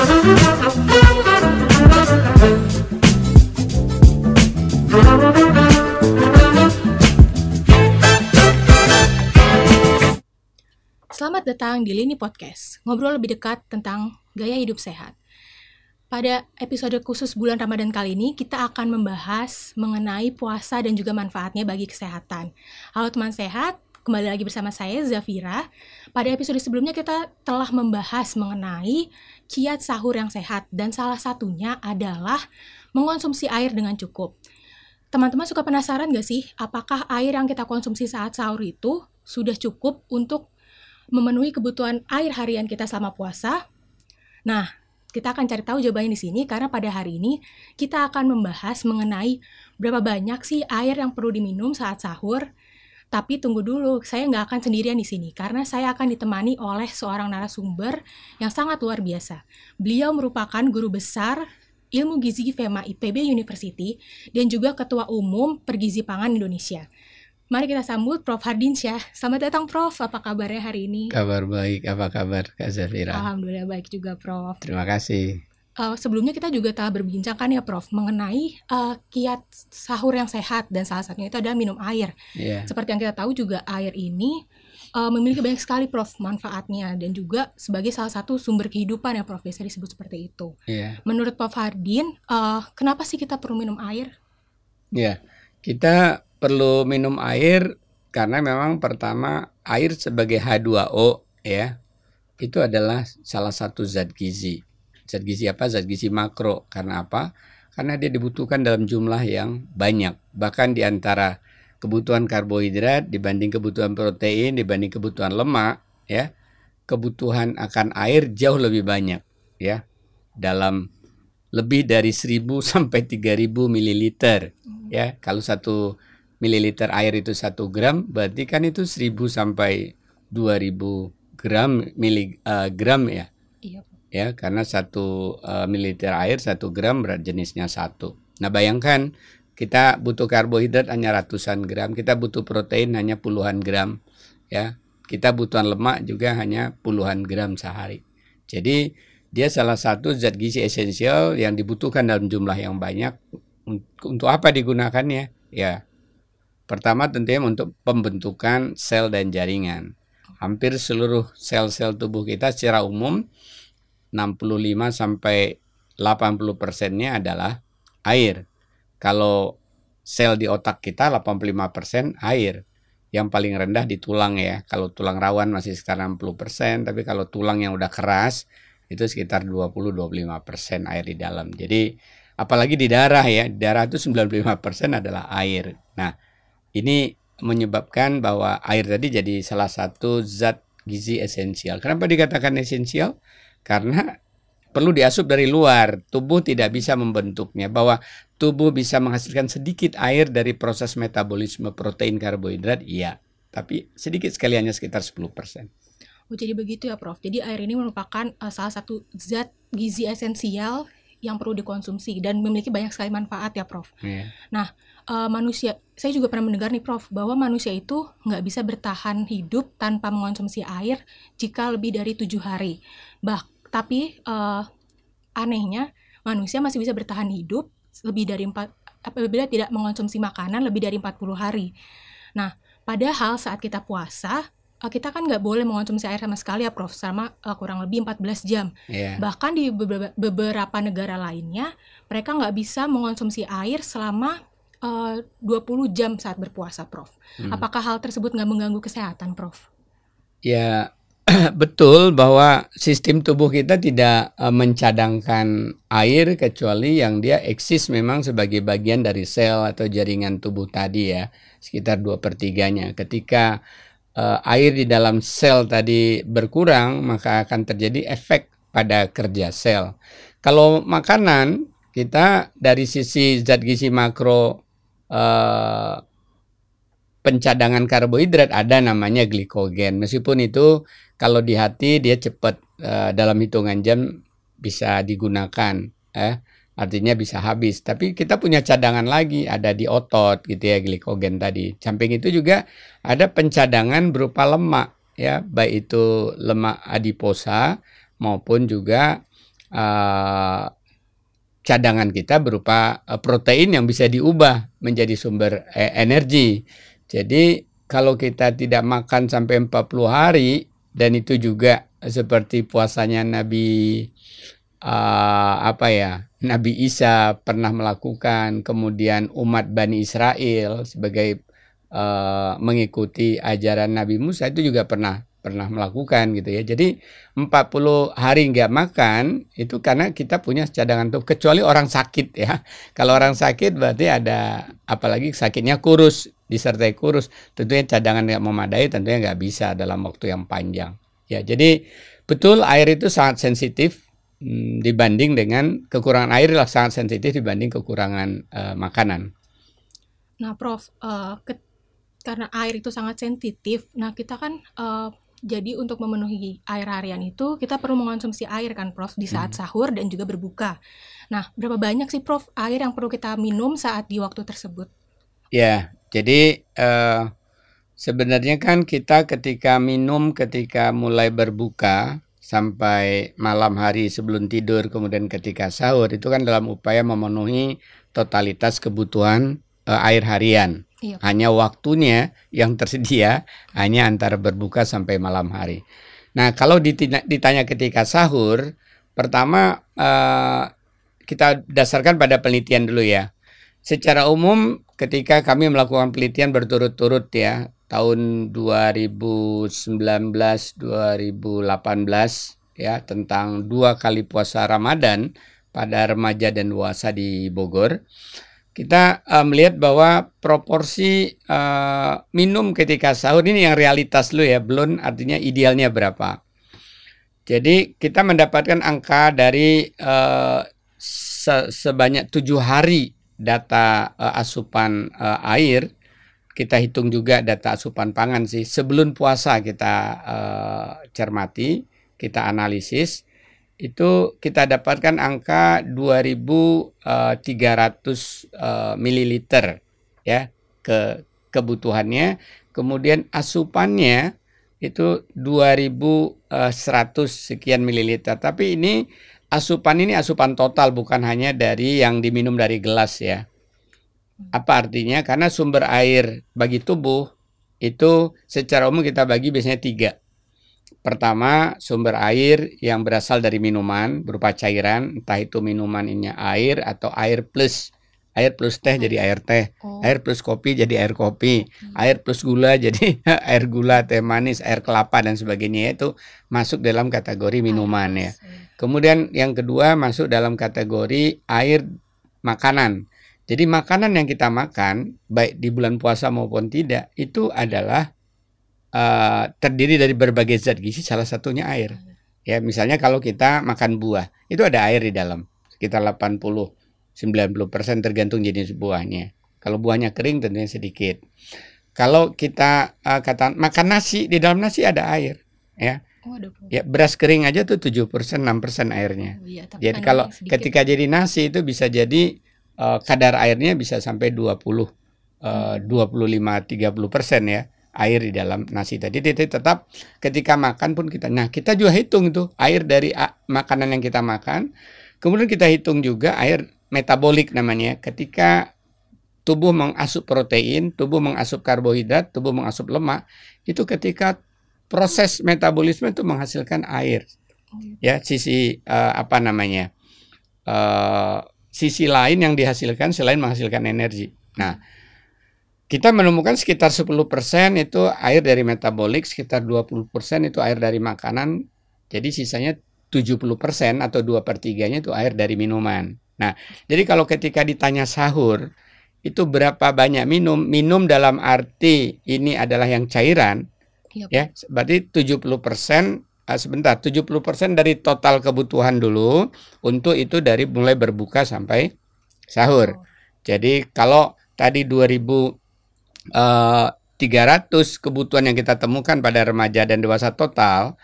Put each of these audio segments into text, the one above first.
Selamat datang di Lini Podcast, ngobrol lebih dekat tentang gaya hidup sehat. Pada episode khusus bulan Ramadan kali ini, kita akan membahas mengenai puasa dan juga manfaatnya bagi kesehatan. Halo teman sehat, kembali lagi bersama saya Zafira. Pada episode sebelumnya kita telah membahas mengenai kiat sahur yang sehat dan salah satunya adalah mengonsumsi air dengan cukup. Teman-teman suka penasaran gak sih apakah air yang kita konsumsi saat sahur itu sudah cukup untuk memenuhi kebutuhan air harian kita selama puasa? Nah, kita akan cari tahu jawabannya di sini karena pada hari ini kita akan membahas mengenai berapa banyak sih air yang perlu diminum saat sahur. Tapi tunggu dulu, saya nggak akan sendirian di sini karena saya akan ditemani oleh seorang narasumber yang sangat luar biasa. Beliau merupakan guru besar ilmu gizi FEMA IPB University dan juga ketua umum Pergizi Pangan Indonesia. Mari kita sambut Prof. Hardinsyah. Selamat datang Prof. Apa kabarnya hari ini? Kabar baik. Apa kabar Kak Zafira? Alhamdulillah baik juga Prof. Terima kasih. Uh, sebelumnya kita juga telah berbincang kan ya Prof mengenai uh, kiat sahur yang sehat dan salah satunya itu adalah minum air. Yeah. Seperti yang kita tahu juga air ini uh, memiliki banyak sekali Prof manfaatnya dan juga sebagai salah satu sumber kehidupan ya Prof bisa disebut seperti itu. Yeah. Menurut Prof Hardin, uh, kenapa sih kita perlu minum air? Ya, yeah. kita perlu minum air karena memang pertama air sebagai H2O ya itu adalah salah satu zat gizi. Zat gizi apa? Zat gizi makro. Karena apa? Karena dia dibutuhkan dalam jumlah yang banyak. Bahkan di antara kebutuhan karbohidrat dibanding kebutuhan protein dibanding kebutuhan lemak ya, kebutuhan akan air jauh lebih banyak ya. Dalam lebih dari 1000 sampai 3000 mililiter ya. Kalau satu mililiter air itu satu gram, berarti kan itu 1000 sampai 2000 gram miligram uh, ya. Iya. Ya, karena satu uh, mililiter air satu gram berat jenisnya satu. Nah bayangkan kita butuh karbohidrat hanya ratusan gram, kita butuh protein hanya puluhan gram, ya. Kita butuhan lemak juga hanya puluhan gram sehari. Jadi dia salah satu zat gizi esensial yang dibutuhkan dalam jumlah yang banyak. Untuk apa digunakannya? Ya, Pertama tentunya untuk pembentukan sel dan jaringan. Hampir seluruh sel-sel tubuh kita secara umum 65 sampai 80 persennya adalah air. Kalau sel di otak kita 85 persen air. Yang paling rendah di tulang ya. Kalau tulang rawan masih sekitar 60 persen, tapi kalau tulang yang udah keras itu sekitar 20-25 persen air di dalam. Jadi apalagi di darah ya, darah itu 95 persen adalah air. Nah, ini menyebabkan bahwa air tadi jadi salah satu zat gizi esensial. Kenapa dikatakan esensial? Karena perlu diasup dari luar. Tubuh tidak bisa membentuknya. Bahwa tubuh bisa menghasilkan sedikit air dari proses metabolisme protein karbohidrat, iya. Tapi sedikit sekali hanya sekitar 10%. Oh, jadi begitu ya, Prof. Jadi air ini merupakan uh, salah satu zat gizi esensial yang perlu dikonsumsi dan memiliki banyak sekali manfaat ya, Prof. Yeah. Nah, uh, manusia, saya juga pernah mendengar nih Prof, bahwa manusia itu nggak bisa bertahan hidup tanpa mengonsumsi air jika lebih dari tujuh hari. Bah, tapi uh, anehnya manusia masih bisa bertahan hidup lebih dari empat apabila tidak mengonsumsi makanan lebih dari 40 hari. Nah, padahal saat kita puasa uh, kita kan nggak boleh mengonsumsi air sama sekali ya Prof sama uh, kurang lebih 14 jam. Yeah. Bahkan di beberapa, beberapa negara lainnya mereka nggak bisa mengonsumsi air selama uh, 20 jam saat berpuasa, Prof. Hmm. Apakah hal tersebut nggak mengganggu kesehatan, Prof? Ya, betul bahwa sistem tubuh kita tidak uh, mencadangkan air kecuali yang dia eksis memang sebagai bagian dari sel atau jaringan tubuh tadi ya, sekitar 2 per 3-nya. Ketika uh, air di dalam sel tadi berkurang, maka akan terjadi efek pada kerja sel. Kalau makanan, kita dari sisi zat gizi makro uh, pencadangan karbohidrat ada namanya glikogen. Meskipun itu kalau di hati dia cepat uh, dalam hitungan jam bisa digunakan, eh, artinya bisa habis. Tapi kita punya cadangan lagi ada di otot gitu ya glikogen tadi. Samping itu juga ada pencadangan berupa lemak ya, baik itu lemak adiposa maupun juga uh, cadangan kita berupa uh, protein yang bisa diubah menjadi sumber eh, energi. Jadi kalau kita tidak makan sampai 40 hari dan itu juga seperti puasanya Nabi uh, apa ya Nabi Isa pernah melakukan kemudian umat Bani Israel sebagai uh, mengikuti ajaran Nabi Musa itu juga pernah pernah melakukan gitu ya. Jadi 40 hari nggak makan itu karena kita punya cadangan tubuh kecuali orang sakit ya. Kalau orang sakit berarti ada apalagi sakitnya kurus disertai kurus tentunya cadangan nggak memadai tentunya nggak bisa dalam waktu yang panjang. Ya jadi betul air itu sangat sensitif hmm, dibanding dengan kekurangan air lah sangat sensitif dibanding kekurangan uh, makanan. Nah, Prof, uh, karena air itu sangat sensitif, nah kita kan uh, jadi untuk memenuhi air harian itu kita perlu mengonsumsi air kan, Prof, di saat hmm. sahur dan juga berbuka. Nah, berapa banyak sih, Prof, air yang perlu kita minum saat di waktu tersebut? Ya, jadi uh, Sebenarnya kan kita ketika minum ketika mulai berbuka sampai malam hari sebelum tidur kemudian ketika sahur itu kan dalam upaya memenuhi totalitas kebutuhan e, air harian. Iya. Hanya waktunya yang tersedia hanya antara berbuka sampai malam hari. Nah, kalau ditanya, ketika sahur, pertama e, kita dasarkan pada penelitian dulu ya. Secara umum ketika kami melakukan penelitian berturut-turut ya tahun 2019 2018 ya tentang dua kali puasa Ramadan pada remaja dan dewasa di Bogor kita uh, melihat bahwa proporsi uh, minum ketika sahur ini yang realitas lu ya belum artinya idealnya berapa. Jadi kita mendapatkan angka dari uh, se sebanyak tujuh hari data uh, asupan uh, air. Kita hitung juga data asupan pangan sih. Sebelum puasa kita uh, cermati, kita analisis, itu kita dapatkan angka 2.300 uh, mililiter ya ke kebutuhannya. Kemudian asupannya itu 2.100 sekian mililiter. Tapi ini asupan ini asupan total bukan hanya dari yang diminum dari gelas ya. Apa artinya? Karena sumber air bagi tubuh itu secara umum kita bagi biasanya tiga. Pertama, sumber air yang berasal dari minuman berupa cairan, entah itu minuman ini air atau air plus. Air plus teh jadi air teh, oh. air plus kopi jadi air kopi, hmm. air plus gula jadi air gula, teh manis, air kelapa dan sebagainya itu masuk dalam kategori minuman ya. Kemudian yang kedua masuk dalam kategori air makanan. Jadi makanan yang kita makan baik di bulan puasa maupun tidak itu adalah uh, terdiri dari berbagai zat gizi salah satunya air. Ya, misalnya kalau kita makan buah, itu ada air di dalam. Sekitar 80 90% tergantung jenis buahnya. Kalau buahnya kering tentunya sedikit. Kalau kita uh, kata makan nasi, di dalam nasi ada air, ya. Oh, ya beras kering aja tuh 7% 6% airnya. Oh, iya, jadi kalau ketika jadi nasi itu bisa jadi uh, kadar airnya bisa sampai 20 uh, 25 30 persen ya air di dalam nasi tadi. Jadi tetap ketika makan pun kita nah kita juga hitung itu air dari makanan yang kita makan. Kemudian kita hitung juga air metabolik namanya ketika tubuh mengasup protein, tubuh mengasup karbohidrat, tubuh mengasup lemak, itu ketika proses metabolisme itu menghasilkan air. Ya, sisi uh, apa namanya? Uh, sisi lain yang dihasilkan selain menghasilkan energi. Nah, kita menemukan sekitar 10% itu air dari metabolik, sekitar 20% itu air dari makanan, jadi sisanya 70% atau 2 per 3-nya itu air dari minuman. Nah, jadi kalau ketika ditanya sahur, itu berapa banyak minum? Minum dalam arti ini adalah yang cairan, yep. ya, berarti 70% uh, sebentar 70% dari total kebutuhan dulu untuk itu dari mulai berbuka sampai sahur. Oh. Jadi kalau tadi 2300 uh, kebutuhan yang kita temukan pada remaja dan dewasa total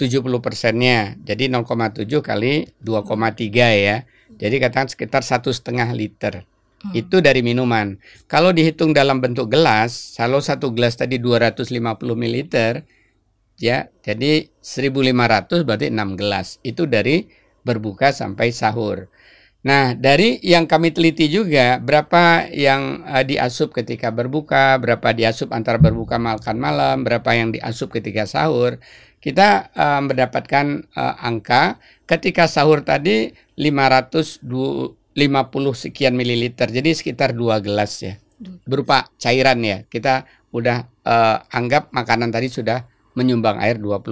70 persennya jadi 0,7 kali 2,3 ya. Jadi katakan sekitar satu setengah liter. Hmm. Itu dari minuman. Kalau dihitung dalam bentuk gelas, kalau satu gelas tadi 250 ml, ya. Jadi 1500 berarti 6 gelas. Itu dari berbuka sampai sahur. Nah, dari yang kami teliti juga berapa yang uh, diasup ketika berbuka, berapa diasup antara berbuka makan malam, berapa yang diasup ketika sahur. Kita uh, mendapatkan uh, angka ketika sahur tadi 550 sekian mililiter. Jadi sekitar dua gelas ya. Berupa cairan ya. Kita udah uh, anggap makanan tadi sudah menyumbang air 20%.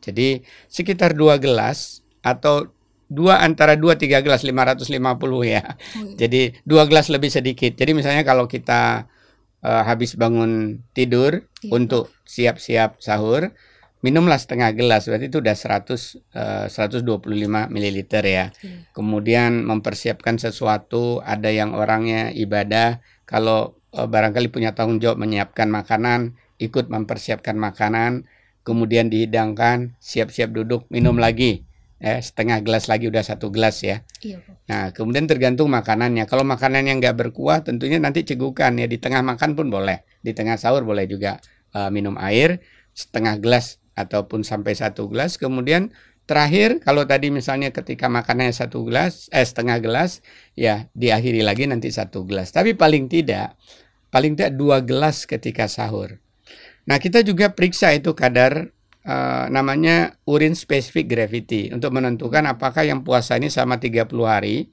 Jadi sekitar dua gelas atau dua antara dua tiga gelas 550 ya. Iya. Jadi dua gelas lebih sedikit. Jadi misalnya kalau kita uh, habis bangun tidur iya. untuk siap-siap sahur, minumlah setengah gelas berarti itu udah 100 uh, 125 mililiter ya. Iya. Kemudian mempersiapkan sesuatu, ada yang orangnya ibadah, kalau uh, barangkali punya tanggung jawab menyiapkan makanan, ikut mempersiapkan makanan, kemudian dihidangkan, siap-siap duduk, minum lagi eh, setengah gelas lagi udah satu gelas ya. Iya, Nah, kemudian tergantung makanannya. Kalau makanan yang nggak berkuah, tentunya nanti cegukan ya. Di tengah makan pun boleh. Di tengah sahur boleh juga uh, minum air setengah gelas ataupun sampai satu gelas. Kemudian terakhir, kalau tadi misalnya ketika makanannya satu gelas, eh setengah gelas, ya diakhiri lagi nanti satu gelas. Tapi paling tidak, paling tidak dua gelas ketika sahur. Nah, kita juga periksa itu kadar uh, namanya urin specific gravity untuk menentukan apakah yang puasa ini sama 30 hari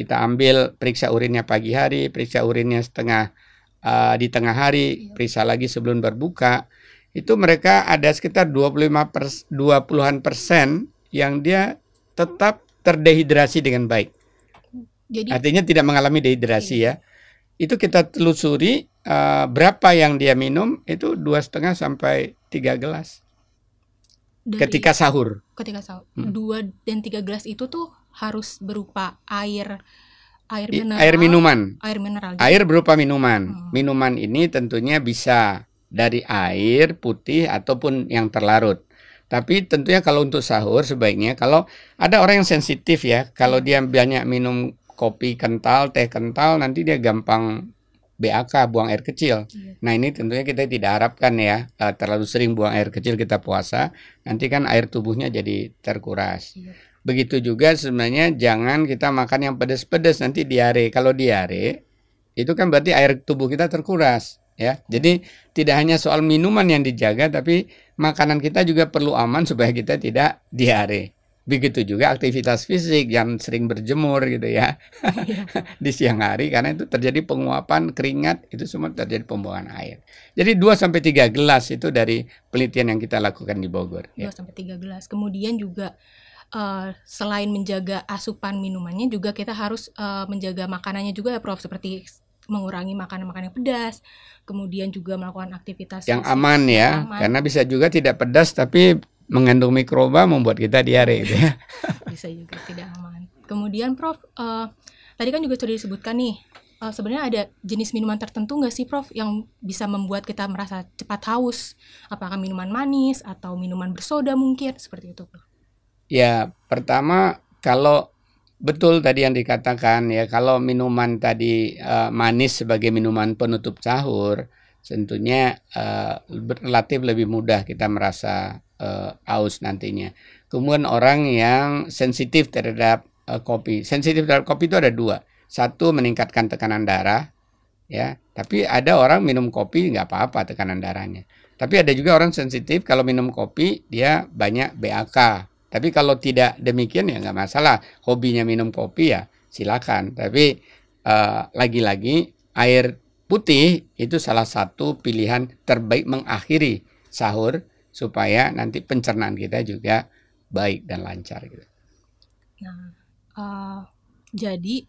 kita ambil periksa urinnya pagi hari, periksa urinnya setengah uh, di tengah hari, iya. periksa lagi sebelum berbuka. Itu mereka ada sekitar 25 pers 20-an persen yang dia tetap terdehidrasi dengan baik. Jadi, Artinya tidak mengalami dehidrasi iya. ya. Itu kita telusuri uh, berapa yang dia minum itu dua setengah sampai tiga gelas dari, ketika sahur. Ketika sahur. Hmm. Dua dan tiga gelas itu tuh harus berupa air air mineral. Air minuman. Air mineral. Gitu. Air berupa minuman. Hmm. Minuman ini tentunya bisa dari air putih ataupun yang terlarut. Tapi tentunya kalau untuk sahur sebaiknya kalau ada orang yang sensitif ya, kalau hmm. dia banyak minum kopi kental, teh kental nanti dia gampang BAK buang air kecil. Iya. Nah ini tentunya kita tidak harapkan ya uh, terlalu sering buang air kecil kita puasa, nanti kan air tubuhnya jadi terkuras. Iya. Begitu juga sebenarnya jangan kita makan yang pedas-pedas nanti diare. Kalau diare itu kan berarti air tubuh kita terkuras ya. Jadi tidak hanya soal minuman yang dijaga tapi makanan kita juga perlu aman supaya kita tidak diare. Begitu juga aktivitas fisik yang sering berjemur gitu ya iya. di siang hari karena itu terjadi penguapan keringat itu semua terjadi pembuangan air. Jadi 2 sampai 3 gelas itu dari penelitian yang kita lakukan di Bogor. 2 ya. sampai 3 gelas. Kemudian juga uh, selain menjaga asupan minumannya juga kita harus uh, menjaga makanannya juga ya Prof seperti mengurangi makanan-makanan yang pedas, kemudian juga melakukan aktivitas yang aman ya, aman. karena bisa juga tidak pedas tapi mengandung mikroba membuat kita diare gitu ya. Bisa juga tidak aman. Kemudian Prof, uh, tadi kan juga sudah disebutkan nih, uh, sebenarnya ada jenis minuman tertentu nggak sih Prof yang bisa membuat kita merasa cepat haus? Apakah minuman manis atau minuman bersoda mungkin seperti itu Prof? Ya, pertama kalau betul tadi yang dikatakan ya kalau minuman tadi uh, manis sebagai minuman penutup sahur tentunya uh, relatif lebih mudah kita merasa uh, aus nantinya. Kemudian orang yang sensitif terhadap uh, kopi. Sensitif terhadap kopi itu ada dua. Satu meningkatkan tekanan darah, ya. Tapi ada orang minum kopi nggak apa-apa tekanan darahnya. Tapi ada juga orang sensitif kalau minum kopi dia banyak BAK. Tapi kalau tidak demikian ya nggak masalah. Hobinya minum kopi ya silakan. Tapi lagi-lagi uh, air putih itu salah satu pilihan terbaik mengakhiri sahur supaya nanti pencernaan kita juga baik dan lancar gitu. Nah, uh, jadi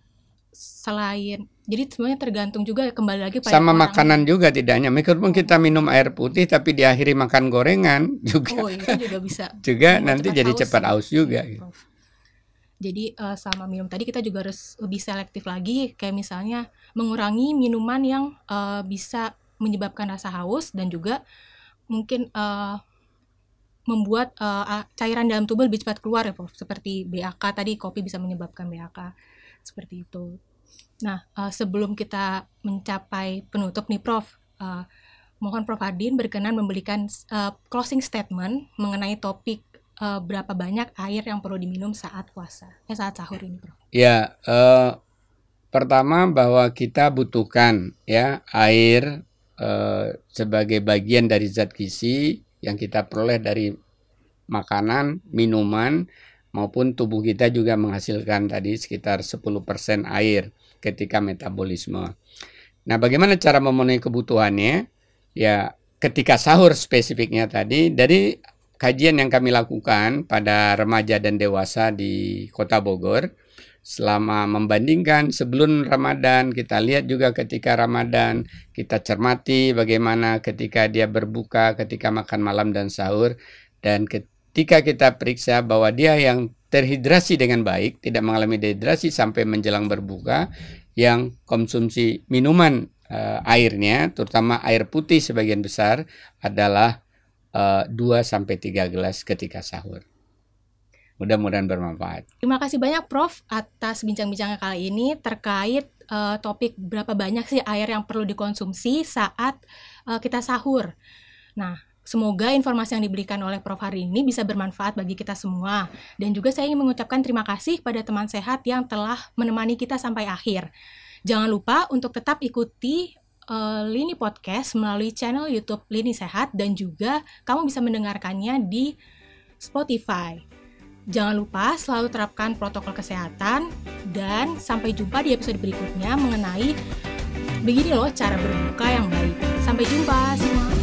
selain jadi semuanya tergantung juga ya, kembali lagi pada sama makanan juga tidak hanya meskipun kita minum air putih tapi diakhiri makan gorengan juga. Oh, itu juga bisa. Juga nanti jadi cepat aus juga ya, gitu. jadi uh, sama minum tadi kita juga harus lebih selektif lagi. Kayak misalnya mengurangi minuman yang uh, bisa menyebabkan rasa haus dan juga mungkin uh, membuat uh, cairan dalam tubuh lebih cepat keluar ya Prof. Seperti BAK tadi kopi bisa menyebabkan BAK. Seperti itu. Nah, uh, sebelum kita mencapai penutup nih Prof, uh, mohon Prof Adin berkenan memberikan uh, closing statement mengenai topik uh, berapa banyak air yang perlu diminum saat puasa, eh saat sahur ini, Prof? Ya, uh, pertama bahwa kita butuhkan ya air uh, sebagai bagian dari zat gizi yang kita peroleh dari makanan, minuman maupun tubuh kita juga menghasilkan tadi sekitar 10% air ketika metabolisme. Nah, bagaimana cara memenuhi kebutuhannya? Ya, ketika sahur spesifiknya tadi dari kajian yang kami lakukan pada remaja dan dewasa di Kota Bogor selama membandingkan sebelum Ramadan, kita lihat juga ketika Ramadan, kita cermati bagaimana ketika dia berbuka, ketika makan malam dan sahur dan ketika kita periksa bahwa dia yang terhidrasi dengan baik, tidak mengalami dehidrasi sampai menjelang berbuka, yang konsumsi minuman uh, airnya, terutama air putih sebagian besar adalah uh, 2 sampai 3 gelas ketika sahur. Mudah-mudahan bermanfaat. Terima kasih banyak Prof atas bincang-bincangnya kali ini terkait uh, topik berapa banyak sih air yang perlu dikonsumsi saat uh, kita sahur. Nah, Semoga informasi yang diberikan oleh Prof hari ini bisa bermanfaat bagi kita semua. Dan juga saya ingin mengucapkan terima kasih pada teman sehat yang telah menemani kita sampai akhir. Jangan lupa untuk tetap ikuti uh, Lini Podcast melalui channel YouTube Lini Sehat dan juga kamu bisa mendengarkannya di Spotify. Jangan lupa selalu terapkan protokol kesehatan dan sampai jumpa di episode berikutnya mengenai begini loh cara berbuka yang baik. Sampai jumpa semua.